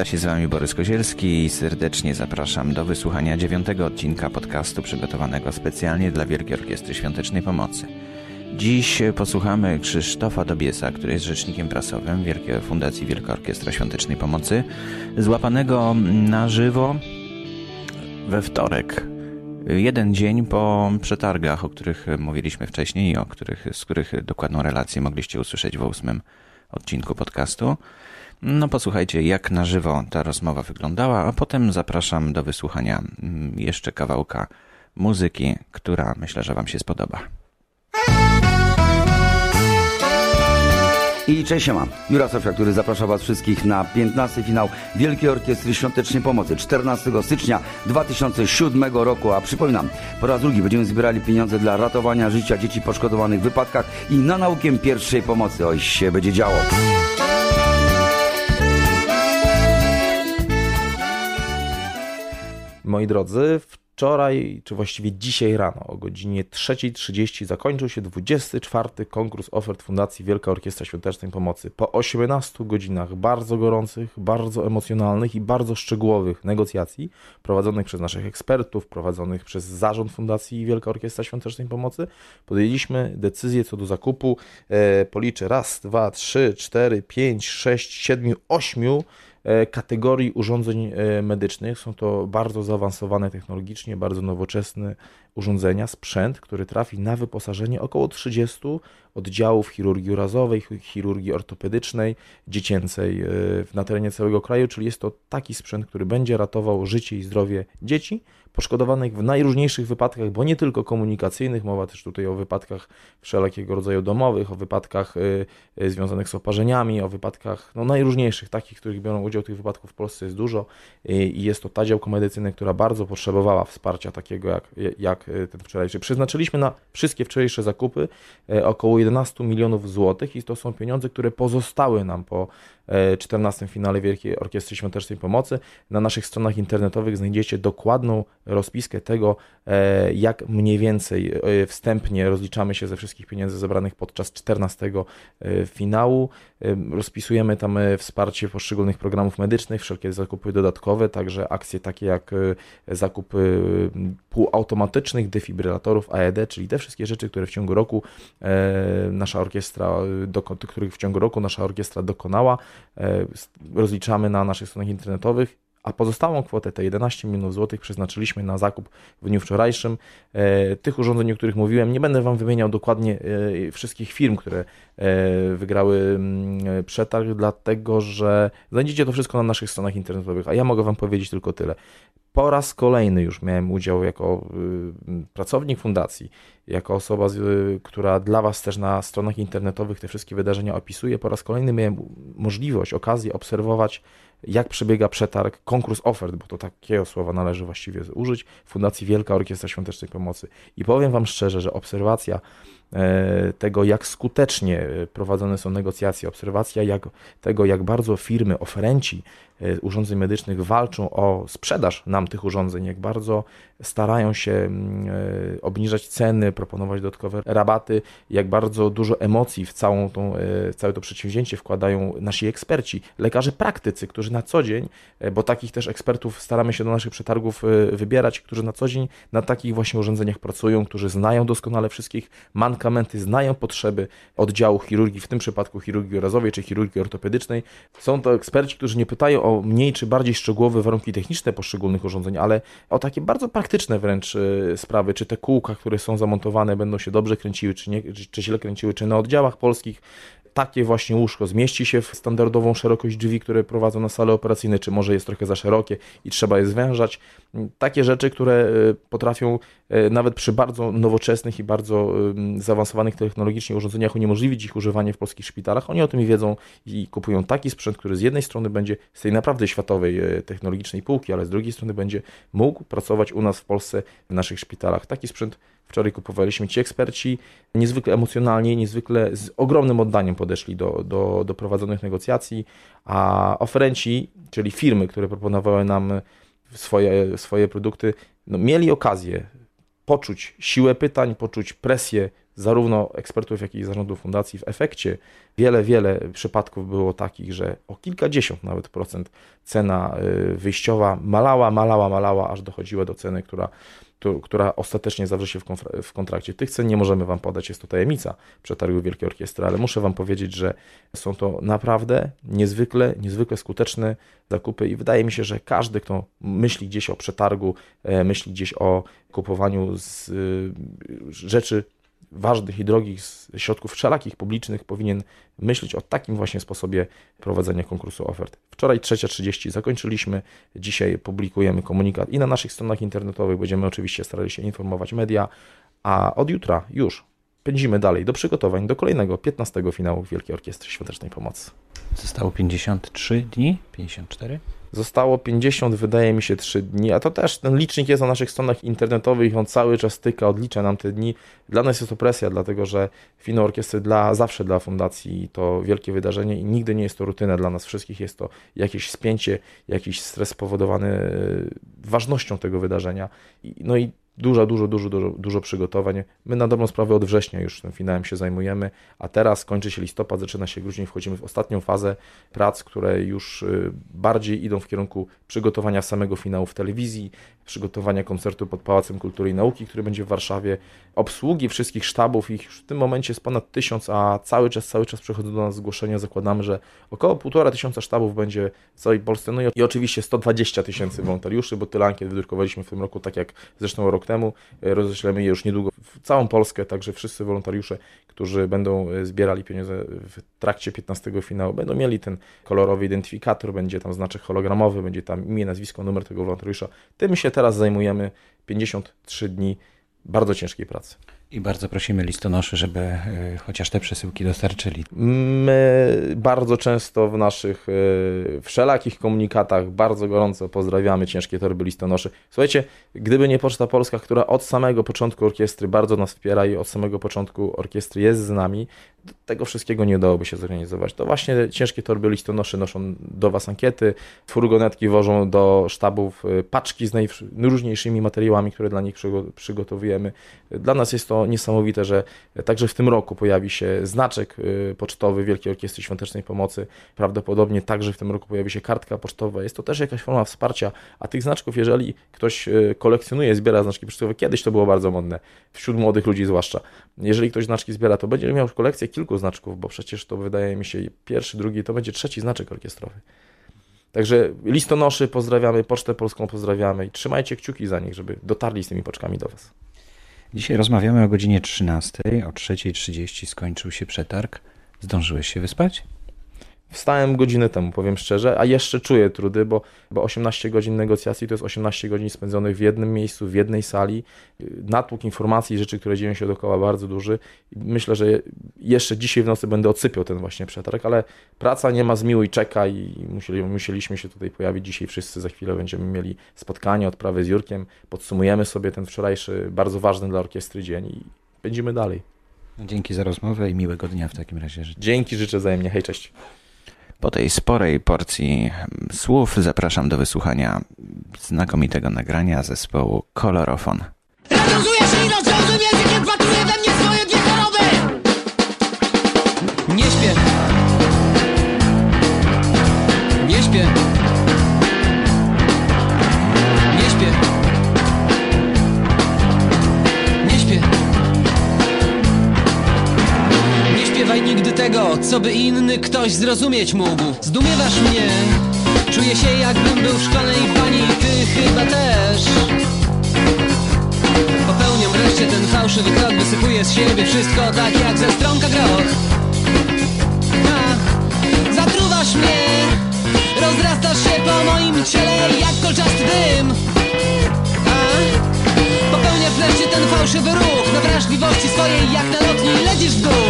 Wita się z Wami Borys Kozielski i serdecznie zapraszam do wysłuchania dziewiątego odcinka podcastu przygotowanego specjalnie dla Wielkiej Orkiestry Świątecznej Pomocy. Dziś posłuchamy Krzysztofa Dobiesa, który jest rzecznikiem prasowym Wielkiej Fundacji Wielka Orkiestra Świątecznej Pomocy, złapanego na żywo we wtorek, jeden dzień po przetargach, o których mówiliśmy wcześniej i o których, z których dokładną relację mogliście usłyszeć w ósmym odcinku podcastu. No posłuchajcie, jak na żywo ta rozmowa wyglądała, a potem zapraszam do wysłuchania mm, jeszcze kawałka muzyki, która myślę, że Wam się spodoba. I cześć siema, Jura Sofia, który zaprasza Was wszystkich na 15. finał Wielkiej Orkiestry Świątecznej Pomocy 14 stycznia 2007 roku. A przypominam, po raz drugi będziemy zbierali pieniądze dla ratowania życia dzieci poszkodowanych w wypadkach i na naukę pierwszej pomocy. Oj, się będzie działo. Moi drodzy, wczoraj, czy właściwie dzisiaj rano o godzinie 3.30 zakończył się 24. konkurs ofert Fundacji Wielka Orkiestra Świątecznej Pomocy. Po 18 godzinach bardzo gorących, bardzo emocjonalnych i bardzo szczegółowych negocjacji prowadzonych przez naszych ekspertów, prowadzonych przez zarząd Fundacji Wielka Orkiestra Świątecznej Pomocy, podjęliśmy decyzję co do zakupu. E, policzę raz, dwa, trzy, cztery, pięć, sześć, siedmiu, ośmiu kategorii urządzeń e, medycznych. Są to bardzo zaawansowane technologicznie, bardzo nowoczesne urządzenia, sprzęt, który trafi na wyposażenie około 30 oddziałów chirurgii urazowej, chirurgii ortopedycznej, dziecięcej e, na terenie całego kraju, czyli jest to taki sprzęt, który będzie ratował życie i zdrowie dzieci poszkodowanych w najróżniejszych wypadkach, bo nie tylko komunikacyjnych, mowa też tutaj o wypadkach wszelkiego rodzaju domowych, o wypadkach y, y, związanych z oparzeniami, o wypadkach no, najróżniejszych, takich, których biorą udział tych wypadków w Polsce jest dużo i jest to ta działka medycyny, która bardzo potrzebowała wsparcia takiego jak, jak ten wczorajszy. Przeznaczyliśmy na wszystkie wczorajsze zakupy około 11 milionów złotych i to są pieniądze, które pozostały nam po 14 finale Wielkiej Orkiestry Świątecznej Pomocy. Na naszych stronach internetowych znajdziecie dokładną rozpiskę tego, e, jak mniej więcej e, wstępnie rozliczamy się ze wszystkich pieniędzy zebranych podczas 14 e, finału. Rozpisujemy tam wsparcie poszczególnych programów medycznych, wszelkie zakupy dodatkowe, także akcje takie jak zakup półautomatycznych defibrylatorów AED, czyli te wszystkie rzeczy, które w ciągu roku nasza orkiestra, których w ciągu roku nasza orkiestra dokonała, rozliczamy na naszych stronach internetowych a pozostałą kwotę, te 11 milionów złotych, przeznaczyliśmy na zakup w dniu wczorajszym e, tych urządzeń, o których mówiłem. Nie będę Wam wymieniał dokładnie e, wszystkich firm, które e, wygrały przetarg, dlatego że znajdziecie to wszystko na naszych stronach internetowych, a ja mogę Wam powiedzieć tylko tyle. Po raz kolejny już miałem udział jako y, pracownik fundacji, jako osoba, która dla Was też na stronach internetowych te wszystkie wydarzenia opisuje. Po raz kolejny miałem możliwość, okazję obserwować jak przebiega przetarg, konkurs ofert, bo to takiego słowa należy właściwie użyć, Fundacji Wielka Orkiestra Świątecznej Pomocy. I powiem Wam szczerze, że obserwacja tego, jak skutecznie e, prowadzone są negocjacje, obserwacja jak, tego, jak bardzo firmy, oferenci E, urządzeń medycznych walczą o sprzedaż nam tych urządzeń, jak bardzo starają się mm, e, obniżać ceny, proponować dodatkowe rabaty, jak bardzo dużo emocji w całą tą, e, całe to przedsięwzięcie wkładają nasi eksperci, lekarze praktycy, którzy na co dzień, bo takich też ekspertów staramy się do naszych przetargów wybierać, którzy na co dzień na takich właśnie urządzeniach pracują, którzy znają doskonale wszystkich mankamenty, znają potrzeby oddziału chirurgii, w tym przypadku chirurgii urazowej czy chirurgii ortopedycznej. Są to eksperci, którzy nie pytają o mniej czy bardziej szczegółowe warunki techniczne poszczególnych urządzeń, ale o takie bardzo praktyczne wręcz e, sprawy, czy te kółka, które są zamontowane, będą się dobrze kręciły, czy, nie, czy źle kręciły, czy na oddziałach polskich takie właśnie łóżko zmieści się w standardową szerokość drzwi, które prowadzą na salę operacyjne, czy może jest trochę za szerokie i trzeba je zwężać. Takie rzeczy, które e, potrafią e, nawet przy bardzo nowoczesnych i bardzo zaawansowanych technologicznie urządzeniach uniemożliwić ich używanie w polskich szpitalach. Oni o tym wiedzą i kupują taki sprzęt, który z jednej strony będzie z tej naprawdę światowej e, technologicznej półki, ale z drugiej strony będzie mógł pracować u nas w Polsce w naszych szpitalach. Taki sprzęt wczoraj kupowaliśmy. Ci eksperci niezwykle emocjonalnie, niezwykle z ogromnym oddaniem podeszli do, do, do prowadzonych negocjacji, a oferenci, czyli firmy, które proponowały nam swoje, swoje produkty, no, mieli okazję poczuć siłę pytań, poczuć presję zarówno ekspertów, jak i zarządu fundacji. W efekcie wiele, wiele przypadków było takich, że o kilkadziesiąt nawet procent cena y, wyjściowa malała, malała, malała, aż dochodziła do ceny, która która ostatecznie zawrze się w kontrakcie. Tych cen nie możemy Wam podać, jest to tajemnica przetargu Wielkiej Orkiestry, ale muszę Wam powiedzieć, że są to naprawdę niezwykle, niezwykle skuteczne zakupy i wydaje mi się, że każdy, kto myśli gdzieś o przetargu, e, myśli gdzieś o kupowaniu z y, rzeczy ważnych i drogich środków wszelakich publicznych powinien myśleć o takim właśnie sposobie prowadzenia konkursu ofert. Wczoraj 3.30 zakończyliśmy, dzisiaj publikujemy komunikat i na naszych stronach internetowych będziemy oczywiście starali się informować media, a od jutra już pędzimy dalej do przygotowań do kolejnego 15 finału Wielkiej Orkiestry Świątecznej Pomocy. Zostało 53 dni, 54? Zostało 50, wydaje mi się, 3 dni, a to też ten licznik jest na naszych stronach internetowych, on cały czas tyka, odlicza nam te dni. Dla nas jest to presja, dlatego że finał orkiestry dla, zawsze dla fundacji to wielkie wydarzenie i nigdy nie jest to rutyna dla nas wszystkich, jest to jakieś spięcie, jakiś stres spowodowany e, ważnością tego wydarzenia. No i dużo, dużo, dużo, dużo, dużo przygotowań. My na dobrą sprawę od września już tym finałem się zajmujemy, a teraz kończy się listopad, zaczyna się grudzień, wchodzimy w ostatnią fazę prac, które już y, bardziej idą w kierunku przygotowania samego finału w telewizji, przygotowania koncertu pod Pałacem Kultury i Nauki, który będzie w Warszawie, obsługi wszystkich sztabów, ich już w tym momencie jest ponad tysiąc, a cały czas, cały czas przychodzą do nas zgłoszenia, zakładamy, że około półtora tysiąca sztabów będzie w całej Polsce, no i oczywiście 120 tysięcy wolontariuszy, bo tyle ankiet wydrukowaliśmy w tym roku, tak jak zresztą rok temu, roześlemy je już niedługo w całą Polskę, także wszyscy wolontariusze, którzy będą e, zbierali pieniądze w trakcie 15 finału, będą mieli ten kolorowy identyfikator, będzie tam znaczek hologramowy, będzie tam imię, nazwisko, numer tego wolontariusza. Tym się teraz zajmujemy 53 dni bardzo ciężkiej pracy. I bardzo prosimy listonoszy, żeby y, chociaż te przesyłki dostarczyli. My bardzo często w naszych y, wszelakich komunikatach bardzo gorąco pozdrawiamy ciężkie torby listonoszy. Słuchajcie, gdyby nie Poczta Polska, która od samego początku orkiestry bardzo nas wspiera i od samego początku orkiestry jest z nami, tego wszystkiego nie udałoby się zorganizować. To właśnie ciężkie torby listonoszy noszą do Was ankiety, furgonetki wożą do sztabów y, paczki z najróżniejszymi materiałami, które dla nich przygotowujemy. Dla nas jest to niesamowite, że także w tym roku pojawi się znaczek y, pocztowy Wielkiej Orkiestry Świątecznej Pomocy. Prawdopodobnie także w tym roku pojawi się kartka pocztowa. Jest to też jakaś forma wsparcia, a tych znaczków, jeżeli ktoś y, kolekcjonuje, zbiera znaczki pocztowe, kiedyś to było bardzo modne, wśród młodych ludzi zwłaszcza. Jeżeli ktoś znaczki zbiera, to będzie miał kolekcję kilku znaczków, bo przecież to wydaje mi się pierwszy, drugi, to będzie trzeci znaczek orkiestrowy. Także listonoszy pozdrawiamy, Pocztę Polską pozdrawiamy i trzymajcie kciuki za nich, żeby dotarli z tymi poczkami do Was. Dzisiaj rozmawiamy o godzinie 13. O 3.30 skończył się przetarg. Zdążyłeś się wyspać? Wstałem godzinę temu, powiem szczerze, a jeszcze czuję trudy, bo, bo 18 godzin negocjacji to jest 18 godzin spędzonych w jednym miejscu, w jednej sali. Natłok informacji, rzeczy, które dzieją się dookoła, bardzo duży. Myślę, że jeszcze dzisiaj w nocy będę odsypiał ten właśnie przetarg, ale praca nie ma zmiłuj, czeka i musieli, musieliśmy się tutaj pojawić dzisiaj wszyscy. Za chwilę będziemy mieli spotkanie, odprawę z Jurkiem, podsumujemy sobie ten wczorajszy, bardzo ważny dla orkiestry dzień i będziemy dalej. Dzięki za rozmowę i miłego dnia w takim razie. Dzięki, życzę wzajemnie. Hej, cześć. Po tej sporej porcji słów zapraszam do wysłuchania znakomitego nagrania zespołu Kolorofon. Rozwiązujesz i rozwiązujesz językiem, patuje we mnie swoje dwie choroby! Nie śpię. Nie śpię. Tego, co by inny ktoś zrozumieć mógł. Zdumiewasz mnie, czuję się jakbym był w szklanej bani. Ty chyba też. Popełniam wreszcie ten fałszywy krok Wysypuję z siebie wszystko tak jak ze stronka groch. A, zatruwasz mnie Rozrastasz się po moim ciele jak kolczasty dym. Popełniasz wreszcie ten fałszywy ruch Na wrażliwości swojej jak na lotni. Lecisz w dół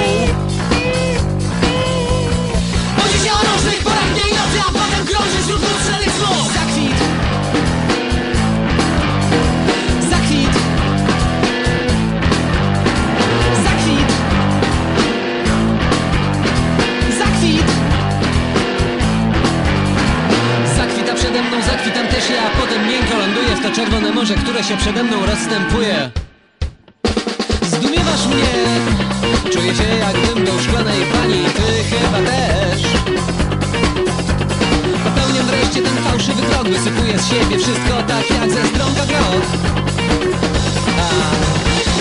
Zdumiewasz mnie. Czuję się jakbym w szklanej bani Ty chyba też. Popełniam wreszcie ten fałszywy krok Wysypuję z siebie wszystko tak jak ze strąga grot.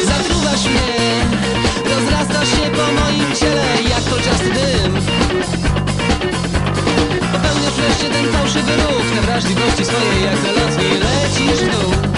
Zatruwasz mnie Rozrastasz się po moim ciele Jak kolczasty dym. Popełniasz wreszcie ten fałszywy ruch Na wrażliwości swojej jak na lecisz w dół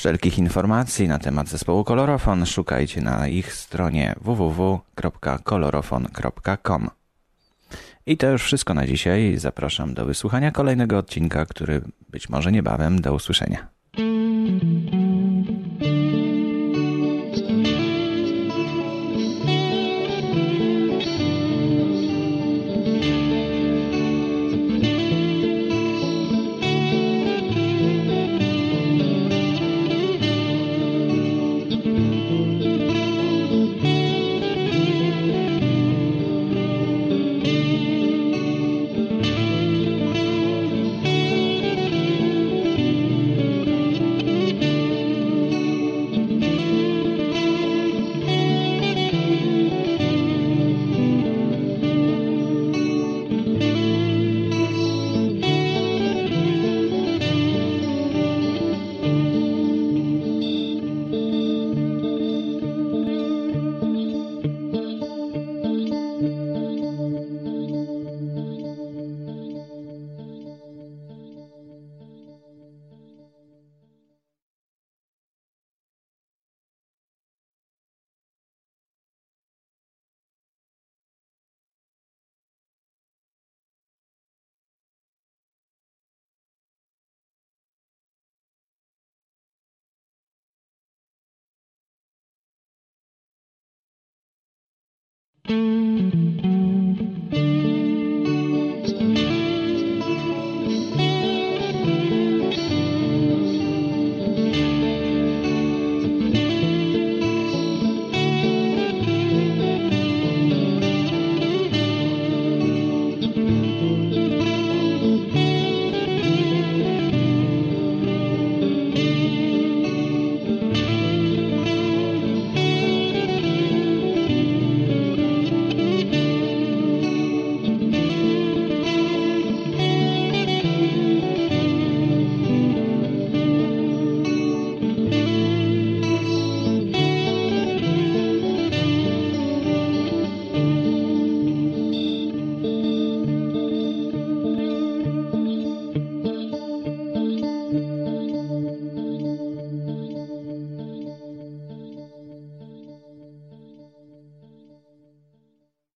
Wszelkich informacji na temat zespołu Kolorofon szukajcie na ich stronie www.kolorofon.com. I to już wszystko na dzisiaj. Zapraszam do wysłuchania kolejnego odcinka, który być może niebawem. Do usłyszenia.